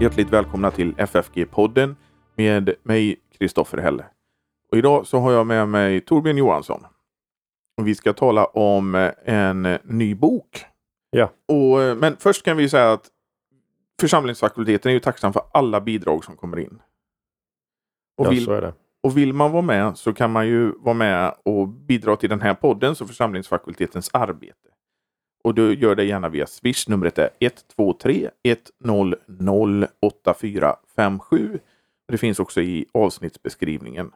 Hjärtligt välkomna till FFG-podden med mig, Kristoffer Helle. Och idag så har jag med mig Torbjörn Johansson. Och vi ska tala om en ny bok. Ja. Och, men först kan vi säga att församlingsfakulteten är ju tacksam för alla bidrag som kommer in. Och ja, vill, så är det. och vill man vara med så kan man ju vara med och bidra till den här podden och församlingsfakultetens arbete. Och du gör det gärna via Swish. Numret är 123 100 8457. Det finns också i avsnittsbeskrivningen.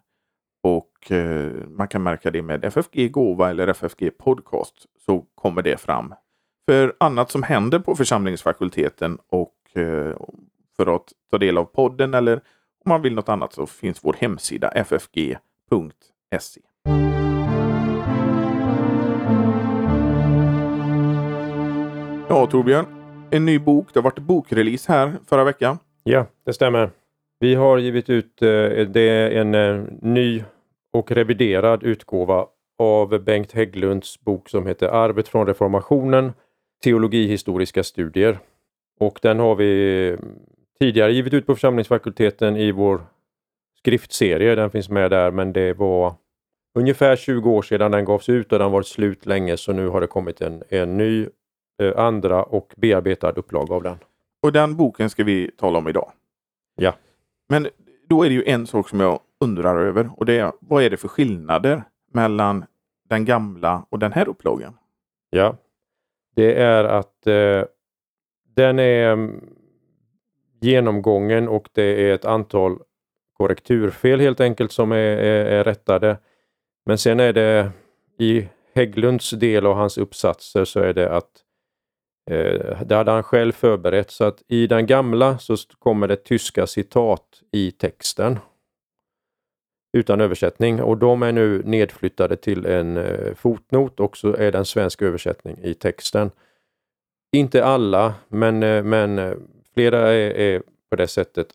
Och eh, man kan märka det med FFG Gåva eller FFG Podcast så kommer det fram. För annat som händer på församlingsfakulteten och eh, för att ta del av podden eller om man vill något annat så finns vår hemsida ffg.se. Ja Torbjörn, en ny bok. Det har varit bokrelease här förra veckan. Ja, det stämmer. Vi har givit ut eh, det är en eh, ny och reviderad utgåva av Bengt Hägglunds bok som heter Arvet från reformationen, teologihistoriska studier. Och den har vi eh, tidigare givit ut på församlingsfakulteten i vår skriftserie. Den finns med där, men det var ungefär 20 år sedan den gavs ut och den har varit slut länge, så nu har det kommit en, en ny andra och bearbetad upplaga av den. Och den boken ska vi tala om idag. Ja. Men då är det ju en sak som jag undrar över och det är vad är det för skillnader mellan den gamla och den här upplagan? Ja, det är att eh, den är mm, genomgången och det är ett antal korrekturfel helt enkelt som är, är, är rättade. Men sen är det i Hägglunds del av hans uppsatser så är det att eh, Eh, det hade han själv förberett så att i den gamla så kommer det tyska citat i texten. Utan översättning. Och de är nu nedflyttade till en eh, fotnot. Och så är det en svensk översättning i texten. Inte alla, men, eh, men eh, flera är, är på det sättet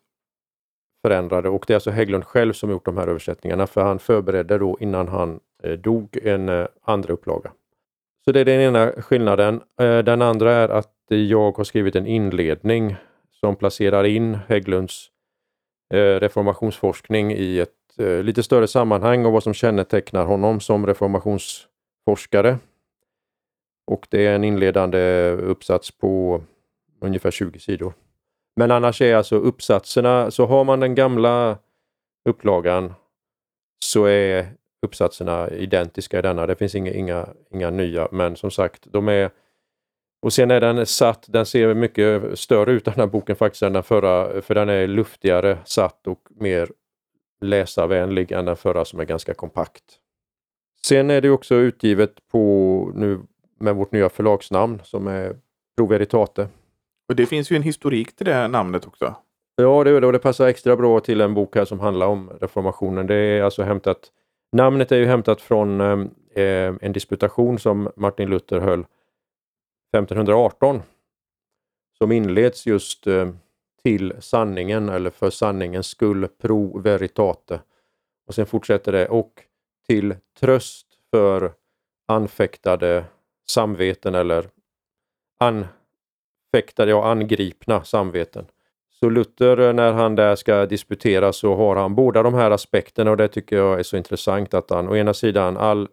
förändrade. Och det är alltså Hägglund själv som gjort de här översättningarna. För han förberedde då innan han eh, dog en eh, andra upplaga. Så det är den ena skillnaden. Eh, den andra är att jag har skrivit en inledning som placerar in Hägglunds eh, reformationsforskning i ett eh, lite större sammanhang och vad som kännetecknar honom som reformationsforskare. Och det är en inledande uppsats på ungefär 20 sidor. Men annars är alltså uppsatserna, så har man den gamla upplagan så är uppsatserna identiska i denna. Det finns inga, inga, inga nya, men som sagt, de är och sen är den satt, den ser mycket större ut den här boken faktiskt än den förra, för den är luftigare satt och mer läsarvänlig än den förra som är ganska kompakt. Sen är det också utgivet på nu med vårt nya förlagsnamn som är Pro Veritate. Och det finns ju en historik till det här namnet också. Ja, det, och det passar extra bra till en bok här som handlar om reformationen. Det är alltså hämtat, namnet är ju hämtat från eh, en disputation som Martin Luther höll 1518 som inleds just eh, till sanningen eller för sanningens skull, pro veritate. Och sen fortsätter det och till tröst för anfäktade samveten eller anfäktade, ja angripna samveten. Så Luther eh, när han där ska disputera så har han båda de här aspekterna och det tycker jag är så intressant att han å ena sidan all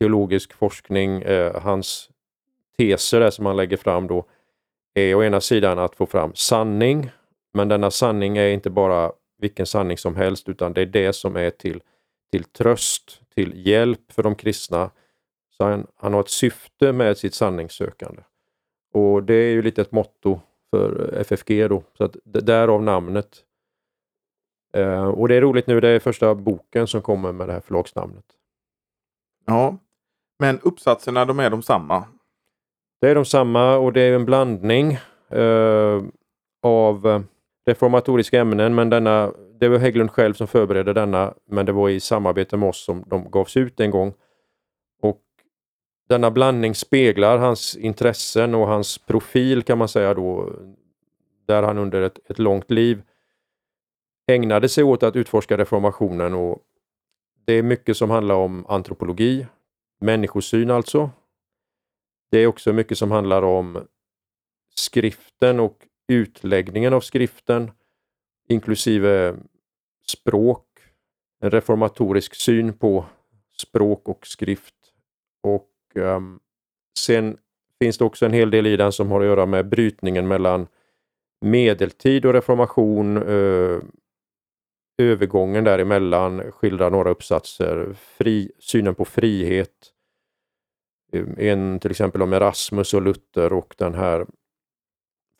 teologisk forskning, eh, hans teser där som han lägger fram då är å ena sidan att få fram sanning, men denna sanning är inte bara vilken sanning som helst utan det är det som är till, till tröst, till hjälp för de kristna. Så han, han har ett syfte med sitt sanningssökande. Och det är ju lite ett motto för FFG då, så att därav namnet. Eh, och det är roligt nu, det är första boken som kommer med det här förlagsnamnet. Ja, men uppsatserna de är de samma. Det är de samma och det är en blandning eh, av reformatoriska ämnen men denna, det var Hägglund själv som förberedde denna men det var i samarbete med oss som de gavs ut en gång. Denna blandning speglar hans intressen och hans profil kan man säga då där han under ett, ett långt liv ägnade sig åt att utforska reformationen och det är mycket som handlar om antropologi, människosyn alltså, det är också mycket som handlar om skriften och utläggningen av skriften inklusive språk, en reformatorisk syn på språk och skrift. Och um, Sen finns det också en hel del i den som har att göra med brytningen mellan medeltid och reformation, uh, övergången däremellan, skildrar några uppsatser, fri, synen på frihet, eh, en till exempel om Erasmus och Luther och den här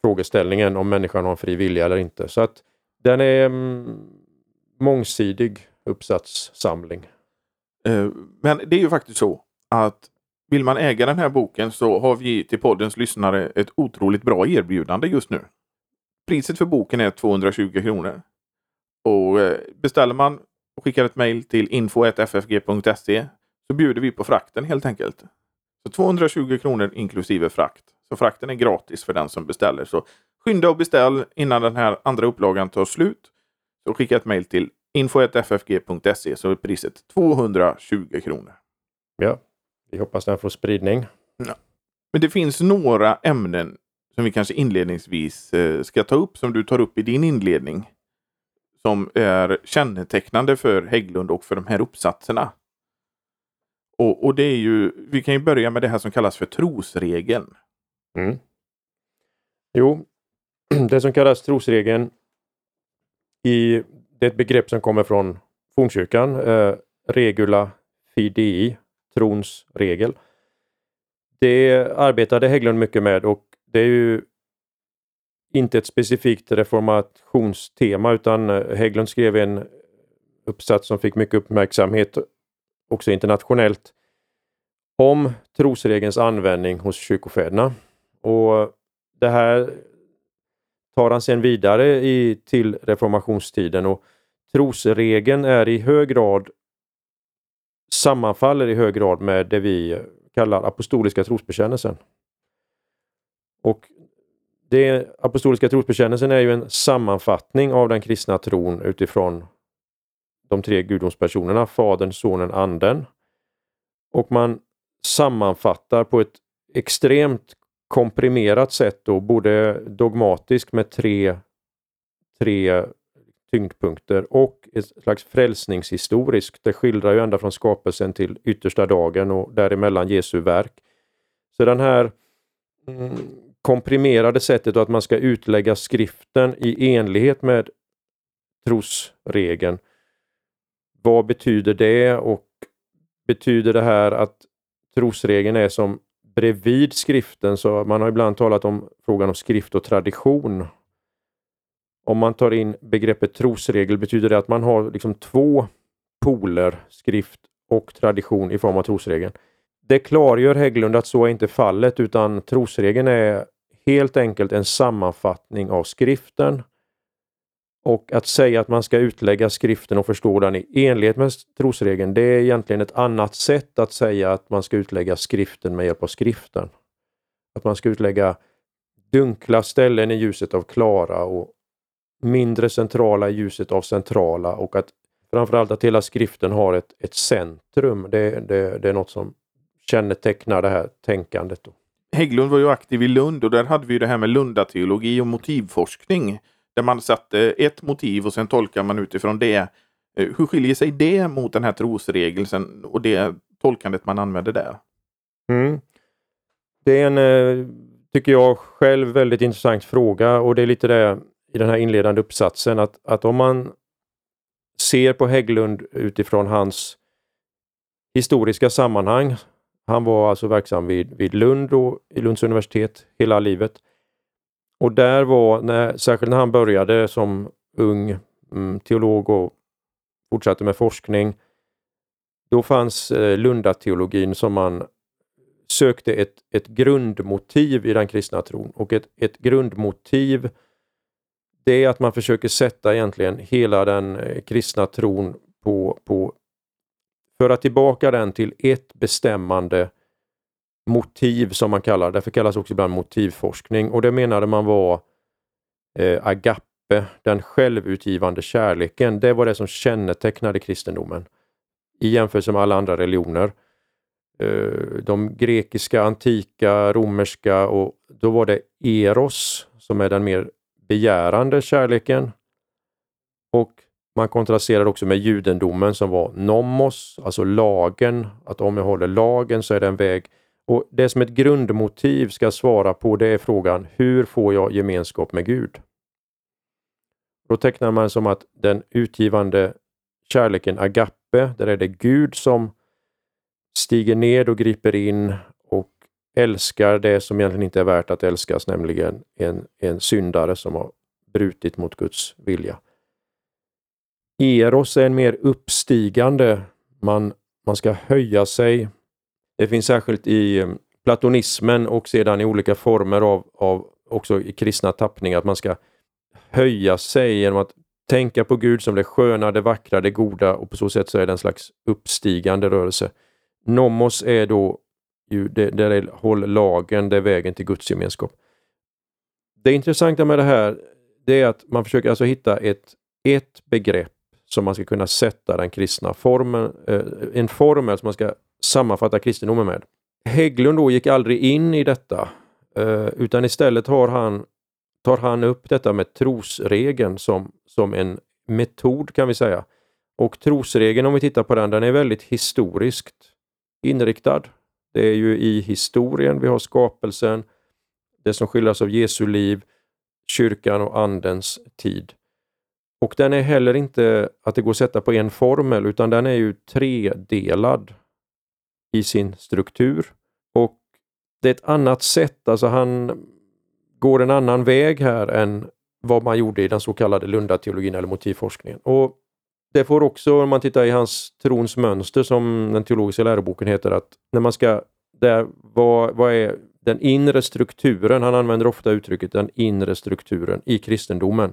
frågeställningen om människan har en fri vilja eller inte. Så att den är mm, mångsidig uppsatssamling. Men det är ju faktiskt så att vill man äga den här boken så har vi till poddens lyssnare ett otroligt bra erbjudande just nu. Priset för boken är 220 kronor. Och eh, beställer man och skickar ett mejl till info.ffg.se så bjuder vi på frakten helt enkelt. Så 220 kronor inklusive frakt. Så frakten är gratis för den som beställer. Så skynda och beställ innan den här andra upplagan tar slut. Så skicka ett mejl till info.ffg.se så är priset 220 kronor. Ja, vi hoppas den får spridning. Ja. Men det finns några ämnen som vi kanske inledningsvis eh, ska ta upp som du tar upp i din inledning. Som är kännetecknande för Hägglund och för de här uppsatserna. Och, och det är ju, vi kan ju börja med det här som kallas för trosregeln. Mm. Jo, det som kallas trosregeln i, det är ett begrepp som kommer från fornkyrkan, eh, regula fidei, trons regel. Det arbetade Hägglund mycket med och det är ju inte ett specifikt reformationstema utan eh, Hägglund skrev en uppsats som fick mycket uppmärksamhet också internationellt, om trosregelns användning hos kyrkofäderna. Och det här tar han sedan vidare i, till reformationstiden och trosregeln är i hög grad sammanfaller i hög grad med det vi kallar apostoliska trosbekännelsen. Och det apostoliska trosbekännelsen är ju en sammanfattning av den kristna tron utifrån de tre gudomspersonerna, Fadern, Sonen, Anden. Och man sammanfattar på ett extremt komprimerat sätt då, både dogmatiskt med tre, tre tyngdpunkter och ett slags frälsningshistoriskt. Det skildrar ju ända från skapelsen till yttersta dagen och däremellan Jesu verk. Så den här mm, komprimerade sättet att man ska utlägga skriften i enlighet med trosregeln vad betyder det och betyder det här att trosregeln är som bredvid skriften? Så man har ibland talat om frågan om skrift och tradition. Om man tar in begreppet trosregel betyder det att man har liksom två poler, skrift och tradition i form av trosregeln. Det klargör Hägglund att så är inte fallet utan trosregeln är helt enkelt en sammanfattning av skriften och att säga att man ska utlägga skriften och förstå den i enlighet med trosregeln, det är egentligen ett annat sätt att säga att man ska utlägga skriften med hjälp av skriften. Att man ska utlägga dunkla ställen i ljuset av klara och mindre centrala i ljuset av centrala och att framförallt att hela skriften har ett, ett centrum. Det, det, det är något som kännetecknar det här tänkandet. Då. Hägglund var ju aktiv i Lund och där hade vi det här med lundateologi och motivforskning. Där man satte ett motiv och sen tolkar man utifrån det. Eh, hur skiljer sig det mot den här trosregeln och det tolkandet man använder där? Mm. Det är en, eh, tycker jag själv, väldigt intressant fråga och det är lite det i den här inledande uppsatsen att, att om man ser på Hägglund utifrån hans historiska sammanhang. Han var alltså verksam vid, vid Lund och i Lunds universitet hela livet. Och där var, när, särskilt när han började som ung mm, teolog och fortsatte med forskning, då fanns eh, Lundateologin som man sökte ett, ett grundmotiv i den kristna tron. Och ett, ett grundmotiv det är att man försöker sätta egentligen hela den eh, kristna tron på, på föra tillbaka den till ett bestämmande motiv som man kallar det. Därför kallas också ibland motivforskning och det menade man var eh, agape, den självutgivande kärleken. Det var det som kännetecknade kristendomen i jämförelse med alla andra religioner. Eh, de grekiska, antika, romerska och då var det eros som är den mer begärande kärleken. Och man kontrasterar också med judendomen som var nomos, alltså lagen, att om jag håller lagen så är det en väg. Och Det som ett grundmotiv ska svara på det är frågan, hur får jag gemenskap med Gud? Då tecknar man som att den utgivande kärleken agape, där är det Gud som stiger ned och griper in älskar det som egentligen inte är värt att älskas, nämligen en, en syndare som har brutit mot Guds vilja. Eros är en mer uppstigande, man, man ska höja sig. Det finns särskilt i eh, platonismen och sedan i olika former av, av också i kristna tappningar, att man ska höja sig genom att tänka på Gud som det sköna, det vackra, det goda och på så sätt så är det en slags uppstigande rörelse. Nomos är då ju, det, där är håll lagen, det är vägen till Guds gemenskap. Det intressanta med det här det är att man försöker alltså hitta ett, ett begrepp som man ska kunna sätta den kristna formen, eh, en formel som man ska sammanfatta kristendomen med. Hägglund då gick aldrig in i detta eh, utan istället har han, tar han upp detta med trosregeln som, som en metod kan vi säga. Och trosregeln om vi tittar på den, den är väldigt historiskt inriktad. Det är ju i historien vi har skapelsen, det som skildras av Jesu liv, kyrkan och andens tid. Och den är heller inte att det går att sätta på en formel utan den är ju tredelad i sin struktur. Och det är ett annat sätt, alltså han går en annan väg här än vad man gjorde i den så kallade Lundateologin eller motivforskningen. Och det får också, om man tittar i hans trons mönster som den teologiska läroboken heter, att när man ska, där, vad, vad är den inre strukturen, han använder ofta uttrycket den inre strukturen i kristendomen.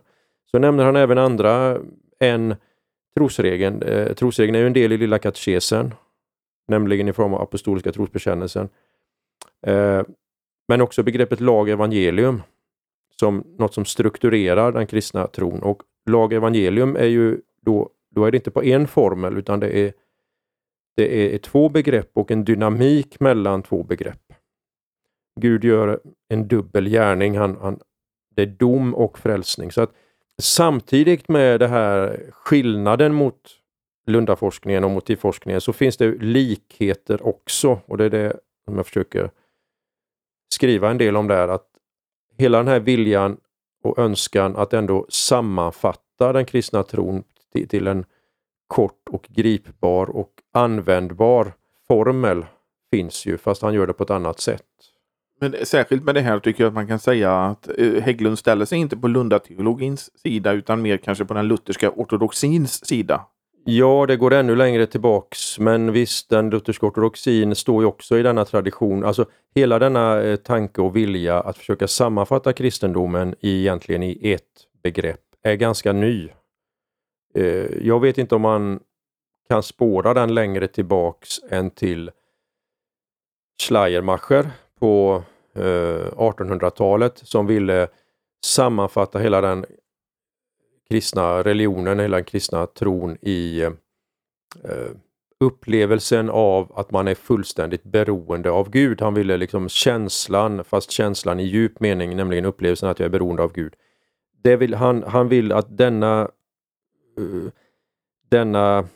Så nämner han även andra än trosregeln. Eh, trosregeln är ju en del i Lilla katekesen, nämligen i form av apostoliska trosbekännelsen. Eh, men också begreppet lag evangelium som något som strukturerar den kristna tron. Och lag evangelium är ju då, då är det inte på en formel utan det är, det är två begrepp och en dynamik mellan två begrepp. Gud gör en dubbel gärning. Han, han, det är dom och frälsning. Så att Samtidigt med det här skillnaden mot Lundaforskningen och motivforskningen så finns det likheter också och det är det som jag försöker skriva en del om där. Att hela den här viljan och önskan att ändå sammanfatta den kristna tron till en kort och gripbar och användbar formel finns ju, fast han gör det på ett annat sätt. Men särskilt med det här tycker jag att man kan säga att eh, Hägglund ställer sig inte på Lundateologins sida utan mer kanske på den lutherska ortodoxins sida. Ja, det går ännu längre tillbaks, men visst, den lutherska ortodoxin står ju också i denna tradition. Alltså hela denna eh, tanke och vilja att försöka sammanfatta kristendomen i, egentligen i ett begrepp är ganska ny. Eh, jag vet inte om man kan spåra den längre tillbaks än till Schleiermacher på eh, 1800-talet som ville sammanfatta hela den kristna religionen, hela den kristna tron i eh, upplevelsen av att man är fullständigt beroende av Gud. Han ville liksom känslan, fast känslan i djup mening, nämligen upplevelsen att jag är beroende av Gud. Det vill, han, han vill att denna, Eh, denna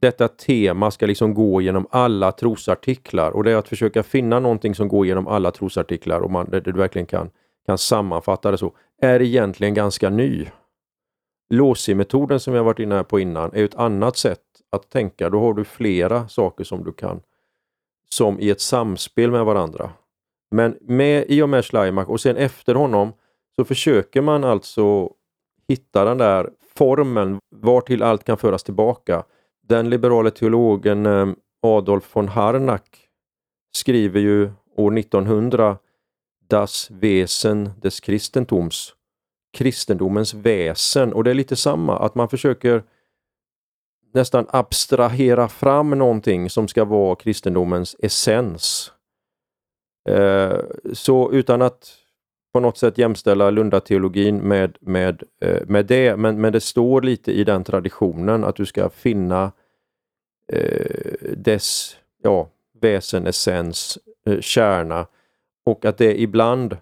detta tema ska liksom gå genom alla trosartiklar och det är att försöka finna någonting som går genom alla trosartiklar och man, där du verkligen kan, kan sammanfatta det så, är egentligen ganska ny. Låsi-metoden som jag varit inne på innan är ett annat sätt att tänka. Då har du flera saker som du kan, som i ett samspel med varandra. Men med, i och med Schleimach och sen efter honom så försöker man alltså hitta den där formeln var till allt kan föras tillbaka den liberala teologen eh, Adolf von Harnack skriver ju år 1900 Das Wesen des Christentums, kristendomens väsen. Och det är lite samma, att man försöker nästan abstrahera fram någonting som ska vara kristendomens essens. Eh, så utan att på något sätt jämställa Lundateologin med, med, eh, med det, men, men det står lite i den traditionen att du ska finna eh, dess ja, väsen, essens, eh, kärna och att det ibland,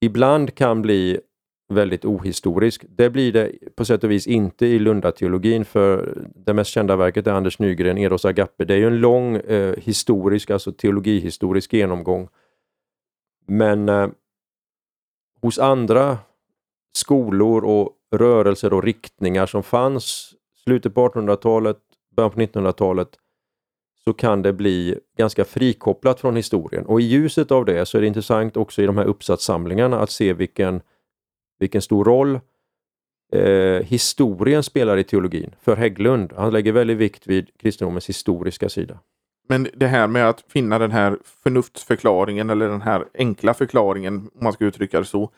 ibland kan bli väldigt ohistorisk. Det blir det på sätt och vis inte i Lundateologin för det mest kända verket är Anders Nygren, Eros Agape. Det är ju en lång eh, historisk, alltså teologihistorisk genomgång. Men eh, hos andra skolor och rörelser och riktningar som fanns slutet på 1800-talet, början på 1900-talet så kan det bli ganska frikopplat från historien. Och i ljuset av det så är det intressant också i de här uppsatssamlingarna att se vilken, vilken stor roll eh, historien spelar i teologin. För Hägglund, han lägger väldigt vikt vid kristendomens historiska sida. Men det här med att finna den här förnuftsförklaringen eller den här enkla förklaringen, om man ska uttrycka det så,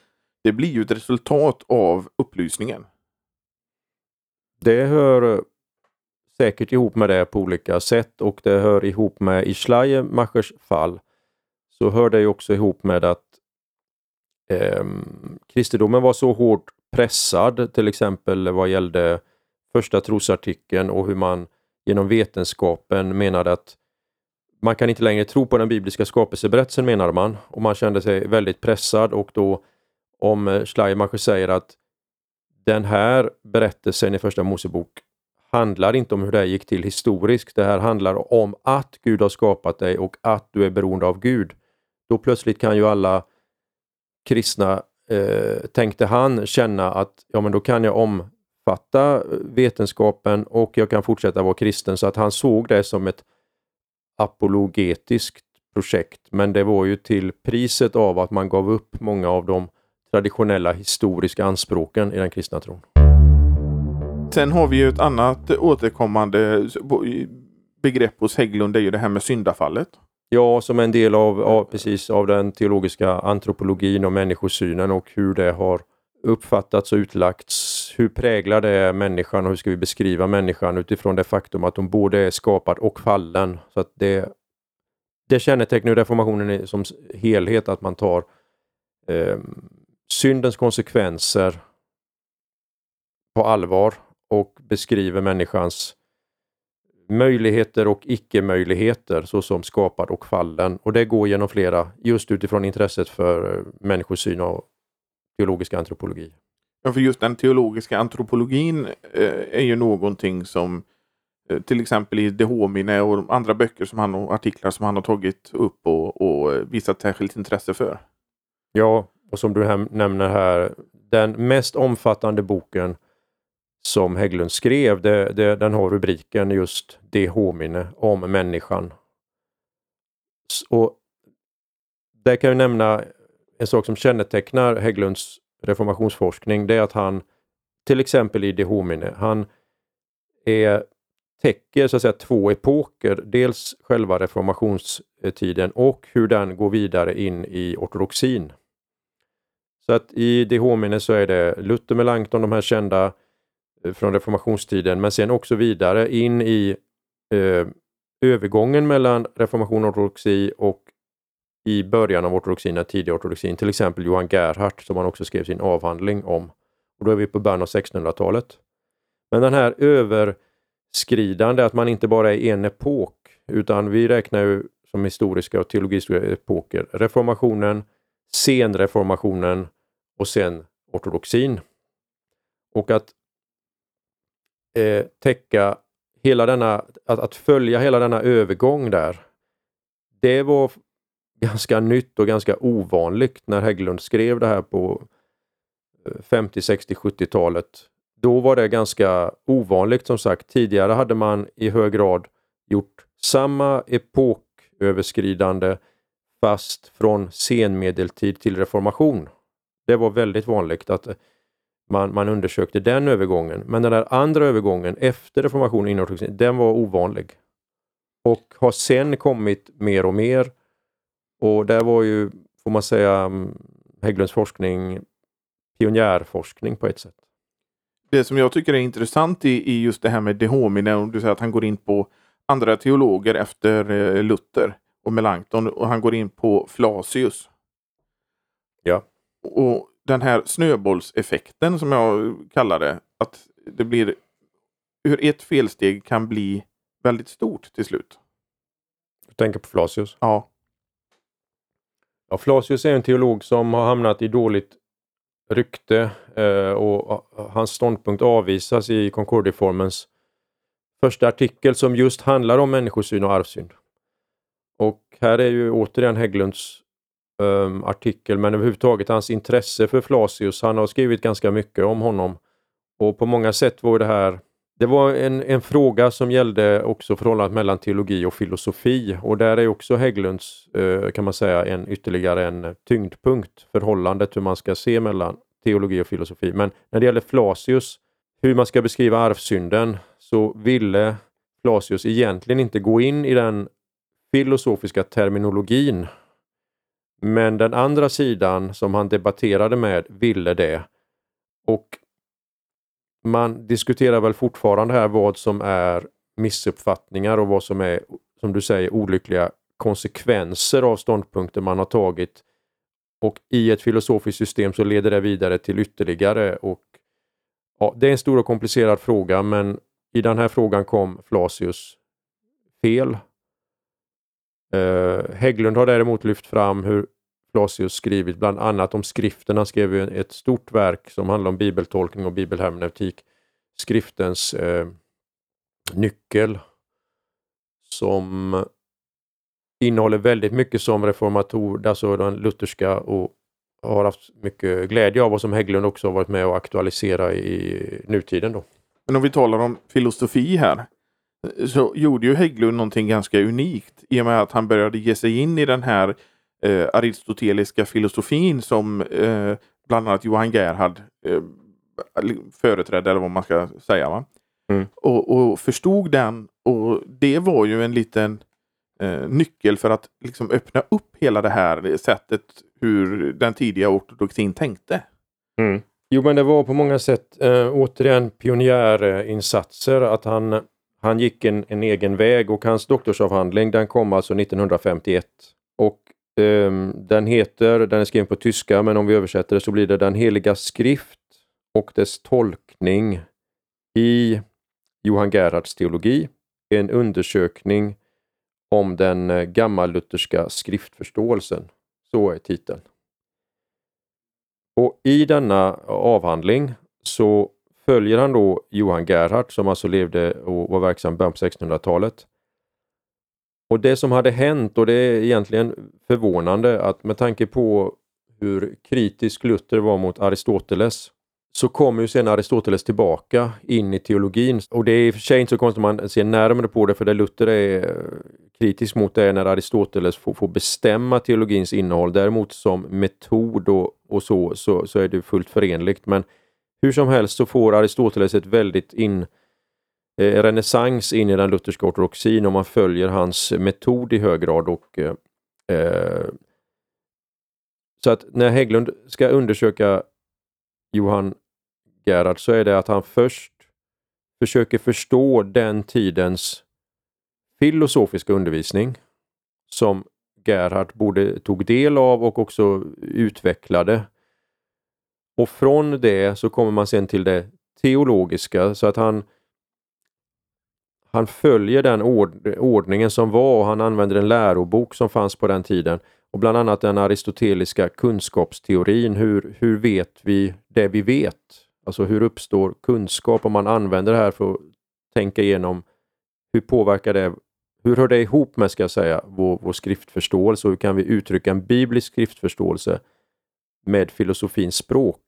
det blir ju ett resultat av upplysningen. Det hör eh, säkert ihop med det på olika sätt och det hör ihop med i Schleiermachers fall så hör det också ihop med att eh, kristendomen var så hårt pressad, till exempel vad gällde första trosartikeln och hur man genom vetenskapen menade att man kan inte längre tro på den bibliska skapelseberättelsen menar man och man kände sig väldigt pressad och då om Schleiermacher säger att den här berättelsen i Första Mosebok handlar inte om hur det gick till historiskt. Det här handlar om att Gud har skapat dig och att du är beroende av Gud. Då plötsligt kan ju alla kristna, eh, tänkte han, känna att ja, men då kan jag omfatta eh, vetenskapen och jag kan fortsätta vara kristen. Så att han såg det som ett apologetiskt projekt. Men det var ju till priset av att man gav upp många av de traditionella historiska anspråken i den kristna tron. Sen har vi ju ett annat återkommande begrepp hos Hägglund, det är ju det här med syndafallet. Ja, som en del av, av, precis, av den teologiska antropologin och människosynen och hur det har uppfattats och utlagts. Hur präglar det människan och hur ska vi beskriva människan utifrån det faktum att hon både är skapad och fallen. Så att det, det kännetecknar reformationen som helhet att man tar eh, syndens konsekvenser på allvar och beskriver människans möjligheter och icke-möjligheter såsom skapad och fallen. Och det går genom flera, just utifrån intresset för eh, människosyn och teologisk antropologi. Ja, för just den teologiska antropologin eh, är ju någonting som eh, till exempel i De Homine och andra böcker som han och artiklar som han har tagit upp och, och visat särskilt intresse för. Ja, och som du nämner här, den mest omfattande boken som Hägglund skrev, det, det, den har rubriken just De homine, om människan. Och där kan jag nämna en sak som kännetecknar Hägglunds reformationsforskning, det är att han till exempel i De homine, han är, täcker så att säga två epoker. Dels själva reformationstiden och hur den går vidare in i ortodoxin. Så att i De homine så är det Luther, Melanchthon, de här kända eh, från reformationstiden, men sen också vidare in i eh, övergången mellan reformation och ortodoxi och i början av ortodoxin, tidig ortodoxin, till exempel Johan Gerhardt som han också skrev sin avhandling om. Och då är vi på början av 1600-talet. Men den här överskridande, att man inte bara är en epok, utan vi räknar ju som historiska och teologiska epoker, reformationen, senreformationen och sen ortodoxin. Och att eh, täcka hela denna, att, att följa hela denna övergång där. Det var ganska nytt och ganska ovanligt när Hägglund skrev det här på 50, 60, 70-talet. Då var det ganska ovanligt som sagt. Tidigare hade man i hög grad gjort samma epoköverskridande fast från senmedeltid till reformation. Det var väldigt vanligt att eh, man, man undersökte den övergången. Men den där andra övergången efter reformationen den var ovanlig. Och har sen kommit mer och mer. Och där var ju, får man säga, mm, Hägglunds forskning pionjärforskning på ett sätt. Det som jag tycker är intressant i, i just det här med de homine, du säger att han går in på andra teologer efter eh, Luther och Melanchthon och han går in på Flasius. Ja. Och den här snöbollseffekten som jag kallar det. Att det blir hur ett felsteg kan bli väldigt stort till slut. Du tänker på Flasius? Ja ja. Flasius är en teolog som har hamnat i dåligt rykte eh, och hans ståndpunkt avvisas i Concordieformens första artikel som just handlar om människosyn och arvsynd. Och här är ju återigen Hägglunds um, artikel, men överhuvudtaget hans intresse för Flasius. Han har skrivit ganska mycket om honom och på många sätt var det här det var en, en fråga som gällde också förhållandet mellan teologi och filosofi och där är också Hägglunds, eh, kan man säga, en ytterligare en tyngdpunkt, förhållandet hur man ska se mellan teologi och filosofi. Men när det gäller Flasius, hur man ska beskriva arvsynden, så ville Flasius egentligen inte gå in i den filosofiska terminologin. Men den andra sidan som han debatterade med ville det. Och man diskuterar väl fortfarande här vad som är missuppfattningar och vad som är, som du säger, olyckliga konsekvenser av ståndpunkter man har tagit. Och i ett filosofiskt system så leder det vidare till ytterligare. Och ja, Det är en stor och komplicerad fråga men i den här frågan kom Flasius fel. Uh, Hägglund har däremot lyft fram hur Flasius skrivit bland annat om skriften. Han skrev ett stort verk som handlar om bibeltolkning och bibelhermeneutik. Skriftens eh, nyckel som innehåller väldigt mycket som reformator, alltså den lutherska och har haft mycket glädje av och som Hägglund också har varit med och aktualisera i nutiden. Då. Men om vi talar om filosofi här så gjorde ju Hägglund någonting ganska unikt i och med att han började ge sig in i den här eh, aristoteliska filosofin som eh, bland annat Johan Gerhard eh, företrädde, eller vad man ska säga. Va? Mm. Och, och, förstod den och det var ju en liten eh, nyckel för att liksom öppna upp hela det här sättet hur den tidiga ortodoxin tänkte. Mm. Jo men det var på många sätt eh, återigen pionjärinsatser att han, han gick en, en egen väg och hans doktorsavhandling den kom alltså 1951. Ehm, den heter, den är skriven på tyska, men om vi översätter det så blir det Den heliga skrift och dess tolkning i Johan Gerhards teologi. En undersökning om den eh, gammallutherska skriftförståelsen. Så är titeln. Och I denna avhandling så följer han då Johan Gerhard som alltså levde och var verksam i början på 1600-talet och det som hade hänt, och det är egentligen förvånande att med tanke på hur kritisk Luther var mot Aristoteles så kommer ju sen Aristoteles tillbaka in i teologin. Och det är i och för sig inte så konstigt om man ser närmare på det, för det Luther är eh, kritisk mot det är när Aristoteles får, får bestämma teologins innehåll. Däremot som metod och, och så, så, så är det fullt förenligt. Men hur som helst så får Aristoteles ett väldigt in eh, renässans in i den lutherska ortodoxin och man följer hans metod i hög grad. Och, eh, eh, så att när Hägglund ska undersöka Johan Gerhard så är det att han först försöker förstå den tidens filosofiska undervisning som Gerhard både tog del av och också utvecklade. Och från det så kommer man sen till det teologiska så att han han följer den ord ordningen som var och han använder en lärobok som fanns på den tiden. Och Bland annat den aristoteliska kunskapsteorin. Hur, hur vet vi det vi vet? Alltså hur uppstår kunskap om man använder det här för att tänka igenom hur påverkar det, hur hör det ihop med ska jag säga, vår, vår skriftförståelse och hur kan vi uttrycka en biblisk skriftförståelse med filosofins språk?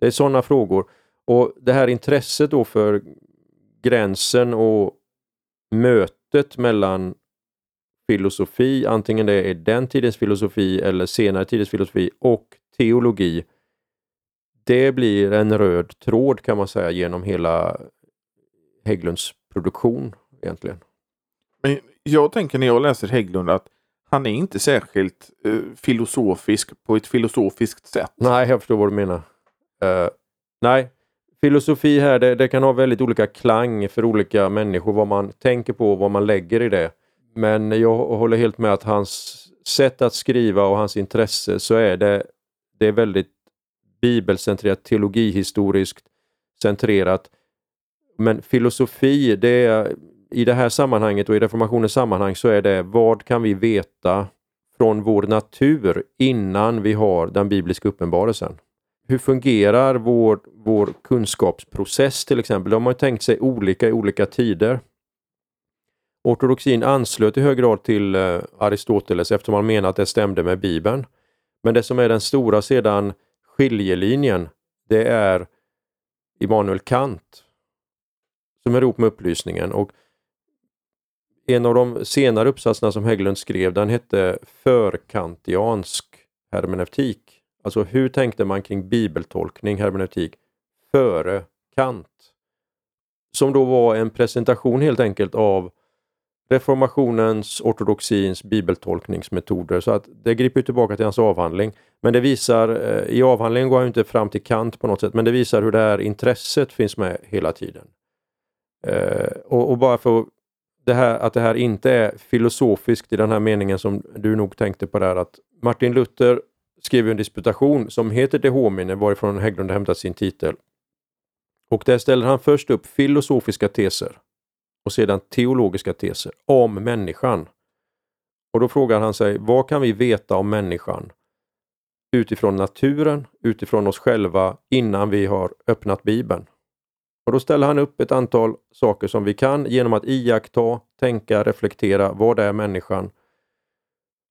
Det är sådana frågor. Och det här intresset då för gränsen och mötet mellan filosofi, antingen det är den tidens filosofi eller senare tidens filosofi och teologi. Det blir en röd tråd kan man säga genom hela Hägglunds produktion egentligen. Men jag tänker när jag läser Hägglund att han är inte särskilt eh, filosofisk på ett filosofiskt sätt. Nej, jag förstår vad du menar. Uh, nej, filosofi här, det, det, kan ha väldigt olika klang för olika människor, vad man tänker på och vad man lägger i det. Men jag håller helt med att hans sätt att skriva och hans intresse så är det, det är väldigt bibelcentrerat, teologihistoriskt centrerat. Men filosofi, det är, i det här sammanhanget och i reformationens sammanhang så är det vad kan vi veta från vår natur innan vi har den bibliska uppenbarelsen? Hur fungerar vår, vår kunskapsprocess till exempel? De har tänkt sig olika i olika tider. Ortodoxin anslöt i hög grad till eh, Aristoteles eftersom man menade att det stämde med Bibeln. Men det som är den stora sedan skiljelinjen, det är Immanuel Kant som är ihop med upplysningen. Och en av de senare uppsatserna som Hägglund skrev, den hette Förkantiansk hermeneutik. Alltså hur tänkte man kring bibeltolkning, hermeneutik, före Kant? Som då var en presentation helt enkelt av reformationens, ortodoxins bibeltolkningsmetoder. Så att det griper tillbaka till hans avhandling. Men det visar, eh, i avhandlingen går han inte fram till Kant på något sätt, men det visar hur det här intresset finns med hela tiden. Eh, och, och, bara för det här, att det här inte är filosofiskt i den här meningen som du nog tänkte på där, att Martin Luther skrev en disputation som heter De homine, varifrån Hägglund hämtat sin titel. Och där ställer han först upp filosofiska teser och sedan teologiska teser om människan. Och då frågar han sig, vad kan vi veta om människan utifrån naturen, utifrån oss själva, innan vi har öppnat Bibeln? Och Då ställer han upp ett antal saker som vi kan genom att iaktta, tänka, reflektera. Vad är människan?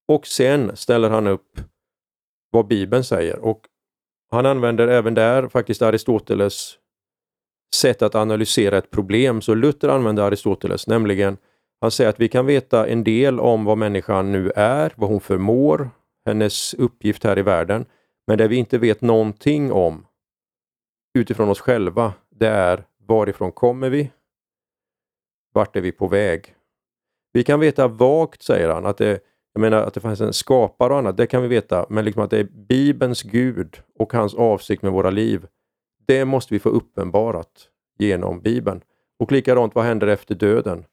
Och sen ställer han upp vad Bibeln säger. Och Han använder även där faktiskt Aristoteles sätt att analysera ett problem. Så Luther använder Aristoteles, nämligen han säger att vi kan veta en del om vad människan nu är, vad hon förmår, hennes uppgift här i världen. Men det vi inte vet någonting om utifrån oss själva, det är varifrån kommer vi? Vart är vi på väg? Vi kan veta vagt, säger han, att det, jag menar att det fanns en skapare och annat, det kan vi veta, men liksom att det är Bibelns Gud och hans avsikt med våra liv, det måste vi få uppenbarat genom Bibeln. Och likadant, vad händer efter döden?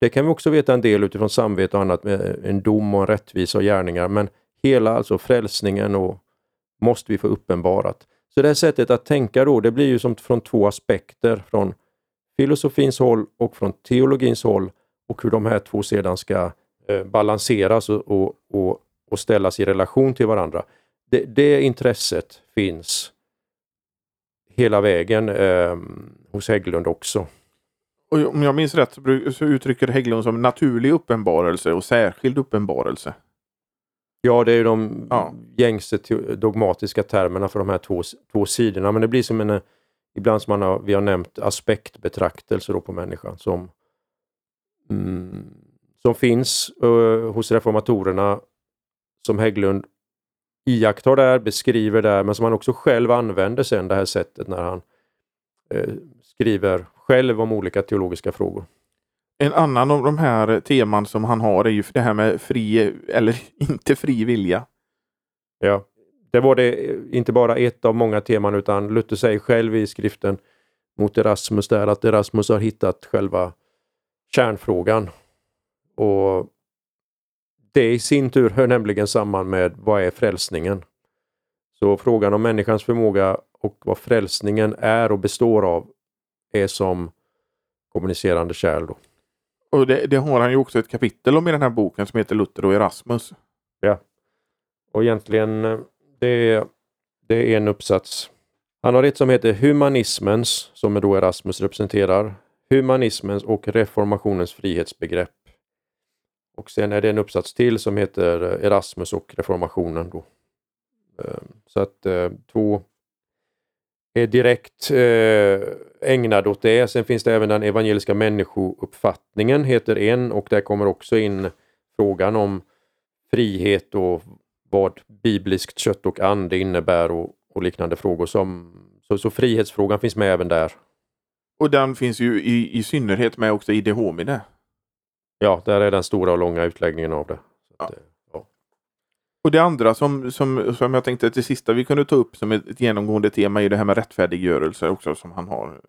Det kan vi också veta en del utifrån samvete och annat med en dom och en rättvisa och gärningar, men hela alltså frälsningen och måste vi få uppenbarat. Så det här sättet att tänka då, det blir ju som från två aspekter, från filosofins håll och från teologins håll och hur de här två sedan ska eh, balanseras och, och, och, ställas i relation till varandra. Det, det intresset finns hela vägen eh, hos Hägglund också. Och om jag minns rätt så uttrycker Hägglund som naturlig uppenbarelse och särskild uppenbarelse. Ja, det är de ja. gängse dogmatiska termerna för de här två, två sidorna. Men det blir som en, ibland som man har, vi har nämnt aspektbetraktelse på människan som, mm, som finns uh, hos reformatorerna som Hägglund iakttar där, beskriver där, men som han också själv använder sen det här sättet när han uh, skriver själv om olika teologiska frågor. En annan av de här teman som han har är ju det här med fri eller inte fri vilja. Ja, det var det inte bara ett av många teman utan Luther säger själv i skriften mot Erasmus där att Erasmus har hittat själva kärnfrågan. Och Det i sin tur hör nämligen samman med vad är frälsningen? Så frågan om människans förmåga och vad frälsningen är och består av är som kommunicerande kärl. Då. Och det, det, har han ju också ett kapitel om i den här boken som heter Luther och Erasmus. Ja. Och egentligen eh, det är, det är en uppsats. Han har ett som heter Humanismens, som då Erasmus representerar, Humanismens och reformationens frihetsbegrepp. Och sen är det en uppsats till som heter eh, Erasmus och reformationen. Då. Ehm, så att eh, två är direkt eh, ägnade ägnad åt det. Sen finns det även den evangeliska människouppfattningen, heter en, och där kommer också in frågan om frihet och vad bibliskt kött och ande innebär och, och liknande frågor. Som, så, så frihetsfrågan finns med även där. Och den finns ju i, i synnerhet med också i Dehomine? Ja, där är den stora och långa utläggningen av det. Ja. Att, och det andra som, som, som jag tänkte till sista vi kunde ta upp som ett, genomgående tema är det här med rättfärdiggörelse också som han har.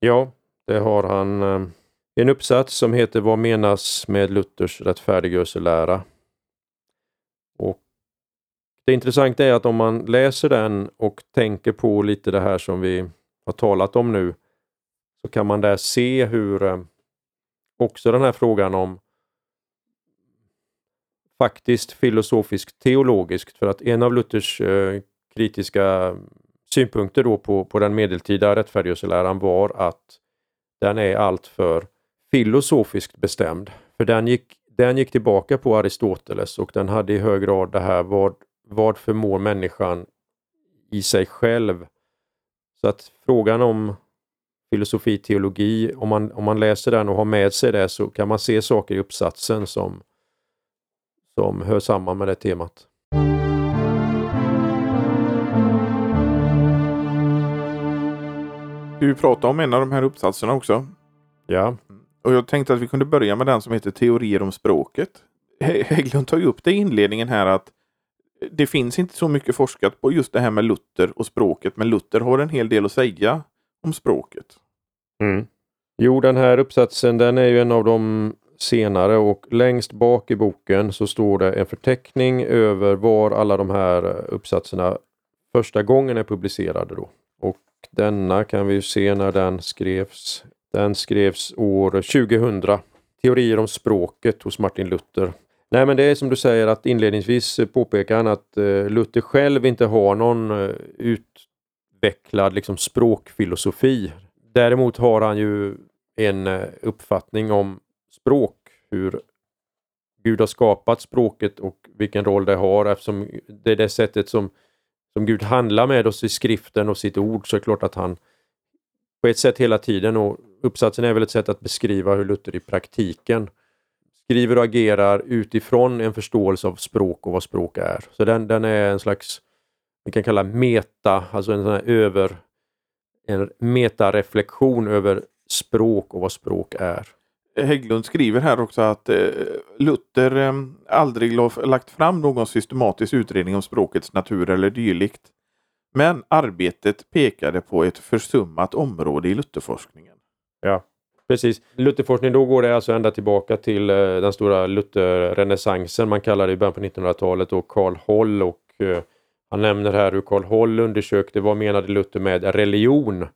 Ja, det har han. Eh, en uppsats som heter Vad menas med Luthers rättfärdiggörelselära? Och det intressanta är att om man läser den och tänker på lite det här som vi har talat om nu så kan man där se hur eh, också den här frågan om faktiskt filosofiskt teologiskt för att en av Luthers eh, kritiska synpunkter då på, på den medeltida rättfärdighetsläran var att den är alltför filosofiskt bestämd. För den gick, den gick tillbaka på Aristoteles och den hade i hög grad det här vad, vad förmår människan i sig själv. Så att frågan om filosofi, teologi, om man, om man läser den och har med sig det så kan man se saker i uppsatsen som, som hör samman med det temat. Du pratade om en av de här uppsatserna också. Ja. Och jag tänkte att vi kunde börja med den som heter Teorier om språket. Hägglund tar ju upp det i inledningen här att det finns inte så mycket forskat på just det här med Luther och språket, men Luther har en hel del att säga om språket. Mm. Jo, den här uppsatsen den är ju en av de senare och längst bak i boken så står det en förteckning över var alla de här uppsatserna första gången är publicerade. Då. Och denna kan vi se när den skrevs. Den skrevs år 2000. Teorier om språket hos Martin Luther. Nej men det är som du säger att inledningsvis påpekar han att eh, Luther själv inte har någon eh, ut utvecklad liksom, språkfilosofi. Däremot har han ju en eh, uppfattning om språk, hur Gud har skapat språket och vilken roll det har eftersom det är det sättet som, som Gud handlar med oss i skriften och sitt ord så är det klart att han på ett sätt hela tiden och uppsatsen är väl ett sätt att beskriva hur Luther i praktiken skriver och agerar utifrån en förståelse av språk och vad språk är. Så den, den är en slags, vi kan kalla meta, alltså en sån här över en metareflektion över språk och vad språk är. Hägglund skriver här också att eh, Luther eh, aldrig lagt fram någon systematisk utredning om språkets natur eller dylikt. Men arbetet pekade på ett försummat område i Lutherforskningen. Ja, precis. Lutherforskning, då går det alltså ända tillbaka till eh, den stora Lutherrenässansen man kallar det i början på 1900-talet och Karl Holl och han nämner här hur Karl Holl undersökte vad menade Luther med religion.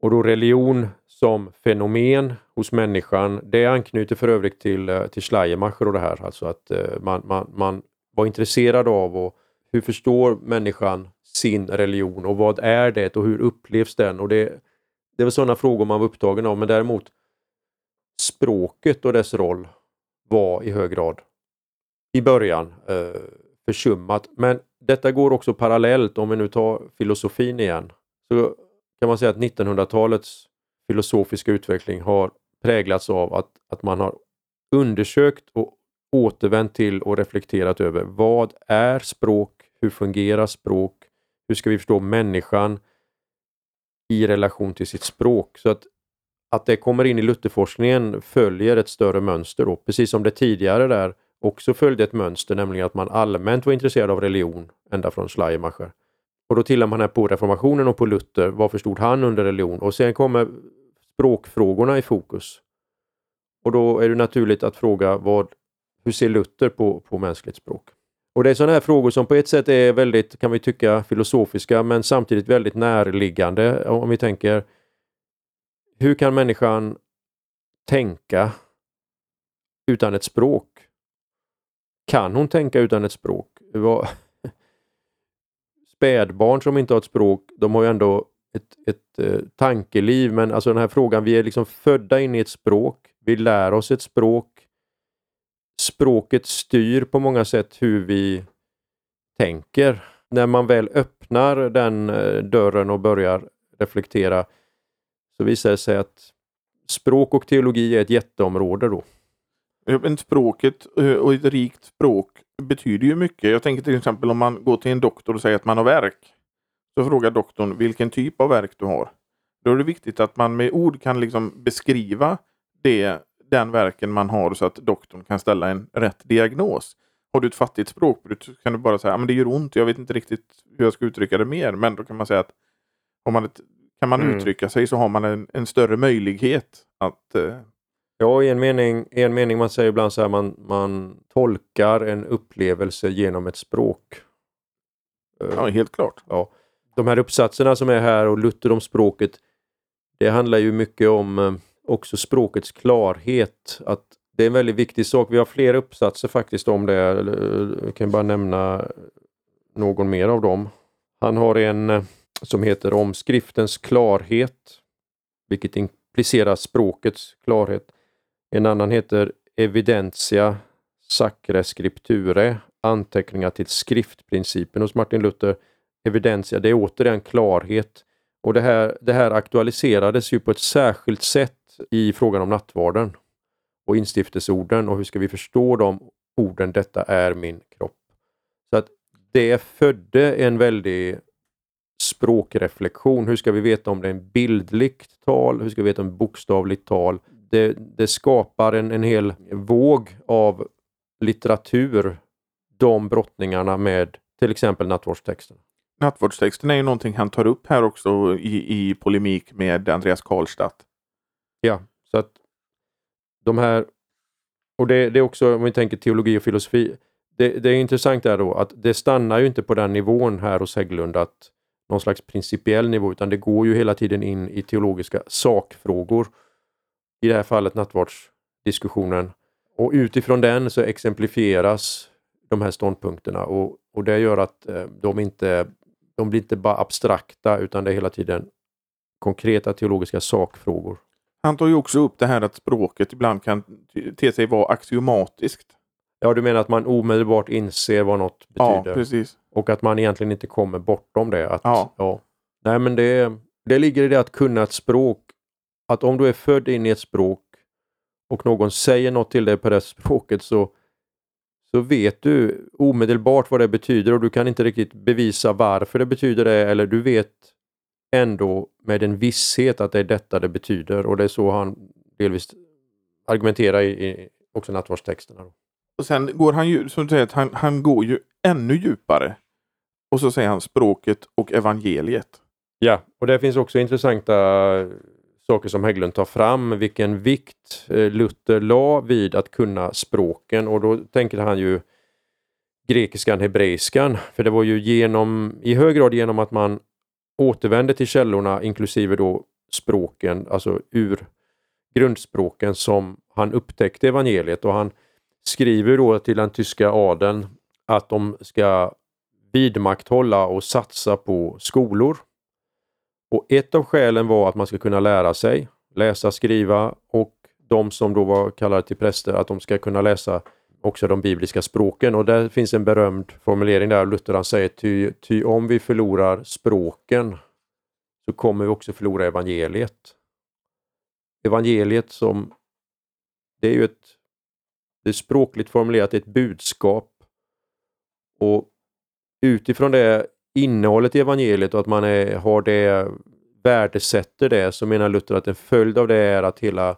Och då religion som fenomen hos människan, det anknyter för övrigt till, eh, till Schleiermacher och det här, alltså att eh, man, man, man var intresserad av och hur förstår människan sin religion och vad är det och hur upplevs den? Och det, det var sådana frågor man var upptagen av, men däremot språket och dess roll var i hög grad i början eh, försummat. Men detta går också parallellt, om vi nu tar filosofin igen, så kan man säga att 1900-talets filosofiska utveckling har präglats av att, att man har undersökt och återvänt till och reflekterat över vad är språk? Hur fungerar språk? Hur ska vi förstå människan i relation till sitt språk? Så att, att det kommer in i Lutherforskningen följer ett större mönster då, precis som det tidigare där också följde ett mönster, nämligen att man allmänt var intresserad av religion ända från Schleiermacher. Och då tillämpar man här på reformationen och på Luther. Vad förstod han under religion? Och sen kommer språkfrågorna i fokus. Och då är det naturligt att fråga vad, hur ser Luther på, på mänskligt språk? Och det är sådana här frågor som på ett sätt är väldigt, kan vi tycka, filosofiska men samtidigt väldigt närliggande. Om vi tänker, hur kan människan tänka utan ett språk? Kan hon tänka utan ett språk? Spädbarn som inte har ett språk, de har ju ändå ett, ett eh, tankeliv, men alltså den här frågan, vi är liksom födda in i ett språk, vi lär oss ett språk. Språket styr på många sätt hur vi tänker. När man väl öppnar den eh, dörren och börjar reflektera så visar det sig att språk och teologi är ett jätteområde då. Men språket eh, och ett rikt språk betyder ju mycket. Jag tänker till exempel om man går till en doktor och säger att man har verk. Så frågar doktorn vilken typ av verk du har. Då är det viktigt att man med ord kan liksom beskriva det, den verken man har så att doktorn kan ställa en rätt diagnos. Har du ett fattigt språkbruk så kan du bara säga att det gör ont, jag vet inte riktigt hur jag ska uttrycka det mer. Men då kan man säga att har man ett, kan man mm. uttrycka sig så har man en, en större möjlighet att eh, Ja, i en mening, i en mening man säger ibland så här man, man tolkar en upplevelse genom ett språk. Ja, helt klart. Ja. De här uppsatserna som är här och Luther om språket, det handlar ju mycket om eh, också språkets klarhet. Att det är en väldigt viktig sak. Vi har flera uppsatser faktiskt om det. Jag kan bara nämna någon mer av dem. Han har en eh, som heter Om skriftens klarhet, vilket implicerar språkets klarhet. En annan heter Evidentia Sacre Scripture, anteckningar till skriftprincipen hos Martin Luther. Evidentia, det är återigen klarhet. Och det här, det här aktualiserades ju på ett särskilt sätt i frågan om nattvarden och instiftelseorden och hur ska vi förstå de orden, detta är min kropp. Så att det födde en väldig språkreflektion. Hur ska vi veta om det är en bildligt tal? Hur ska vi veta om det är bokstavligt tal? Det, det skapar en, en hel våg av litteratur, de brottningarna med till exempel nattvardstexten. Nattvardstexten är ju någonting han tar upp här också i, i polemik med Andreas Karlstadt. Ja, så att de här och det, det är också, om vi tänker teologi och filosofi, det, det är intressant där då att det stannar ju inte på den nivån här hos Hägglund att någon slags principiell nivå, utan det går ju hela tiden in i teologiska sakfrågor. I det här fallet nattvardsdiskussionen. Och utifrån den så exemplifieras de här ståndpunkterna och, och det gör att eh, de inte de blir inte bara abstrakta utan det är hela tiden konkreta teologiska sakfrågor. Han tar ju också upp det här att språket ibland kan te sig vara axiomatiskt. Ja, du menar att man omedelbart inser vad något betyder? Ja, precis. Och att man egentligen inte kommer bortom det. Att, Ja. ja. Nej, men det, det ligger i det att kunna ett språk. Att om du är född in i ett språk och någon säger något till dig på det språket så, så vet du omedelbart vad det betyder och du kan inte riktigt bevisa varför det betyder det eller du vet ändå med en visshet att det är detta det betyder och det är så han delvis argumenterar i, i också nattvardstexterna. Och sen går han ju, som du säger, han, han går ju ännu djupare. Och så säger han språket och evangeliet. Ja, och det finns också intressanta saker som Hägglund tar fram, vilken vikt eh, Luther la vid att kunna språken. Och då tänker han ju grekiskan, hebreiskan, för det var ju genom, i hög grad genom att man återvände till källorna inklusive då språken, alltså ur grundspråken som han upptäckte evangeliet. Och han skriver då till den tyska adeln att de ska vidmakthålla och satsa på skolor. Och ett av skälen var att man ska kunna lära sig läsa, skriva och de som då var kallade till präster att de ska kunna läsa också de bibliska språken. Och där finns en berömd formulering där. Luther han säger ty, ty om vi förlorar språken så kommer vi också förlora evangeliet. Evangeliet som det är ju ett det är språkligt formulerat ett budskap. Och utifrån det innehållet i evangeliet och att man är, har det, värdesätter det, så menar Luther att en följd av det är att hela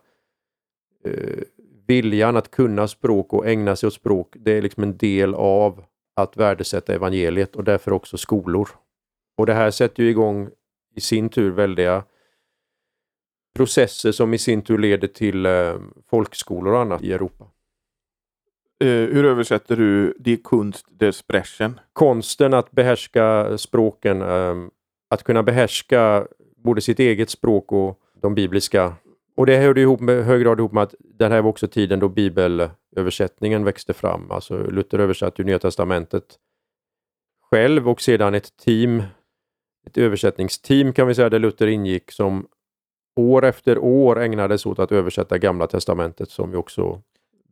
eh, viljan att kunna språk och ägna sig åt språk, det är liksom en del av att värdesätta evangeliet och därför också skolor. Och det här sätter ju igång i sin tur väldiga processer som i sin tur leder till eh, folkskolor och annat i Europa. Eh, hur översätter du Die Kunst des Sprechen? konsten att behärska språken, eh, att kunna behärska både sitt eget språk och de bibliska. Och det hörde ihop med, hög grad ihop med att den här var också tiden då bibelöversättningen växte fram. Alltså Luther översatte ju Nya Testamentet själv och sedan ett team, ett översättningsteam kan vi säga, där Luther ingick som år efter år ägnades åt att översätta Gamla Testamentet som ju också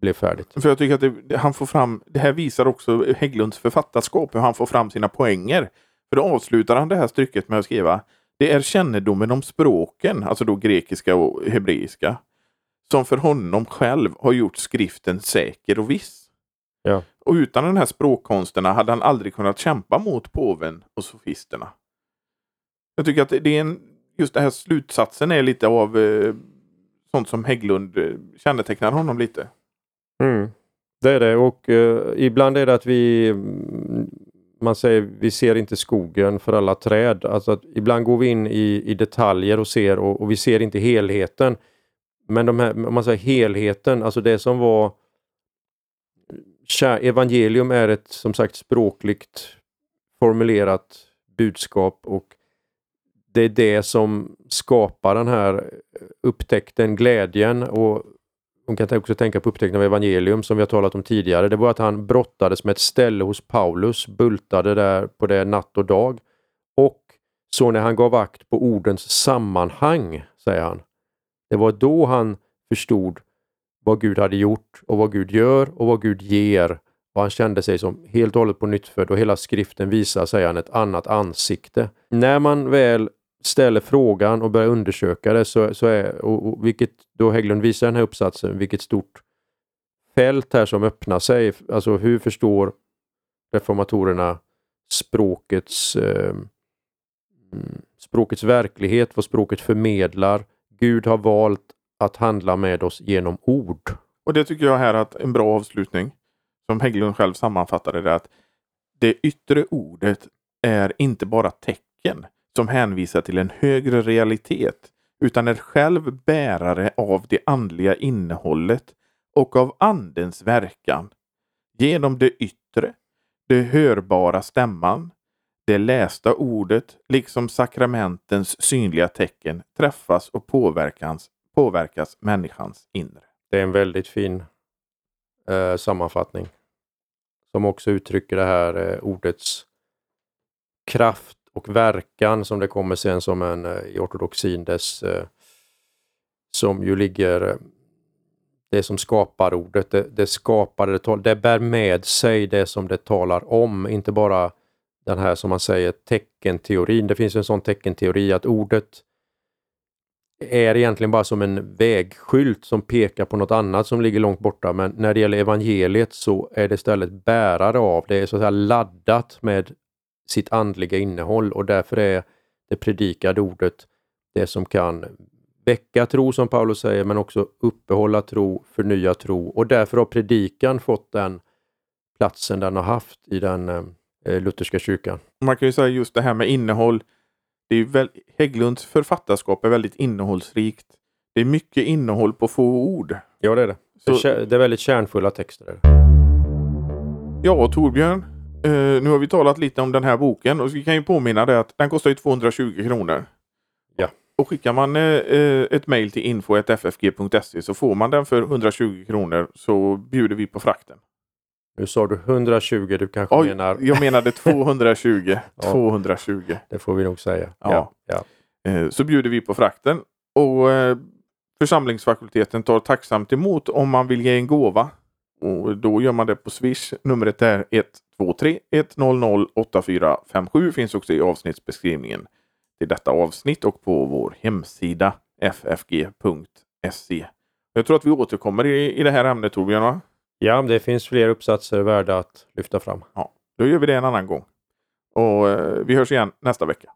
blev färdigt. För jag tycker att det, han får fram, det här visar också Hägglunds författarskap, hur han får fram sina poänger. För då avslutar han det här stycket med att skriva Det är kännedomen om språken, alltså då grekiska och hebreiska, som för honom själv har gjort skriften säker och viss. Ja. Och utan den här språkkonsterna hade han aldrig kunnat kämpa mot påven och sofisterna. Jag tycker att det är en, just den här slutsatsen är lite av eh, sånt som Hägglund eh, kännetecknar honom lite. Mm. Det är det och eh, ibland är det att vi mm, man säger vi ser inte skogen för alla träd. Alltså att ibland går vi in i, i detaljer och ser och, och vi ser inte helheten. Men de här, om man säger helheten, alltså det som var Evangelium är ett som sagt språkligt formulerat budskap och det är det som skapar den här upptäckten, glädjen och man kan också tänka på upptäckten av evangelium som vi har talat om tidigare. Det var att han brottades med ett ställe hos Paulus, bultade där på det natt och dag. Och så när han gav akt på ordens sammanhang, säger han, det var då han förstod vad Gud hade gjort och vad Gud gör och vad Gud ger. Och han kände sig som helt och hållet på nyttfödd och hela skriften visar, säger han, ett annat ansikte. När man väl ställer frågan och börjar undersöka det, så, så är, och, och vilket då Hägglund visar i den här uppsatsen, vilket stort fält här som öppnar sig. Alltså hur förstår reformatorerna språkets, eh, mm, språkets verklighet, vad språket förmedlar. Gud har valt att handla med oss genom ord. Och det tycker jag här att en bra avslutning, som Hägglund själv sammanfattade det, att det yttre ordet är inte bara tecken som hänvisar till en högre realitet, utan är själv bärare av det andliga innehållet och av Andens verkan genom det yttre, det hörbara stämman, det lästa ordet liksom sakramentens synliga tecken träffas och påverkas, påverkas människans inre. Det är en väldigt fin eh, sammanfattning som också uttrycker det här eh, ordets kraft och verkan som det kommer sen som en eh, i ortodoxin dess eh, som ju ligger eh, det som skapar ordet, det, det skapar, det, det bär med sig det som det talar om, inte bara den här som man säger teckenteorin. Det finns en sån teckenteori att ordet är egentligen bara som en vägskylt som pekar på något annat som ligger långt borta. Men när det gäller evangeliet så är det istället bärare av, det är så att säga laddat med sitt andliga innehåll och därför är det predikade ordet det som kan väcka tro som Paulus säger, men också uppehålla tro, förnya tro och därför har predikan fått den platsen den har haft i den eh, lutherska kyrkan. Man kan ju säga just det här med innehåll. Det är väl, Hägglunds författarskap är väldigt innehållsrikt. Det är mycket innehåll på få ord. Ja, det är det. Så, det är väldigt kärnfulla texter. Ja, Torbjörn. Eh, nu har vi talat lite om den här boken och vi kan ju påminna dig att den kostar ju 220 kronor. Och skickar man eh ett mejl till info.ffg.se så får man den för 120 kronor så bjuder vi på frakten. Nu sa du 120, du kanske Oj, menar... Jag menade 220. ja, 220. Det får vi nog säga. Ja. ja. Eh, så bjuder vi på frakten och församlingsfakulteten tar tacksamt emot om man vill ge en gåva. Och då gör man det på Swish. Numret är 123 100 8457 finns också i avsnittsbeskrivningen till detta avsnitt och på vår hemsida ffg.se. Jag tror att vi återkommer i, i det här ämnet Torbjörn? Ja, det finns fler uppsatser värda att lyfta fram. Ja, då gör vi det en annan gång. Och eh, vi hörs igen nästa vecka.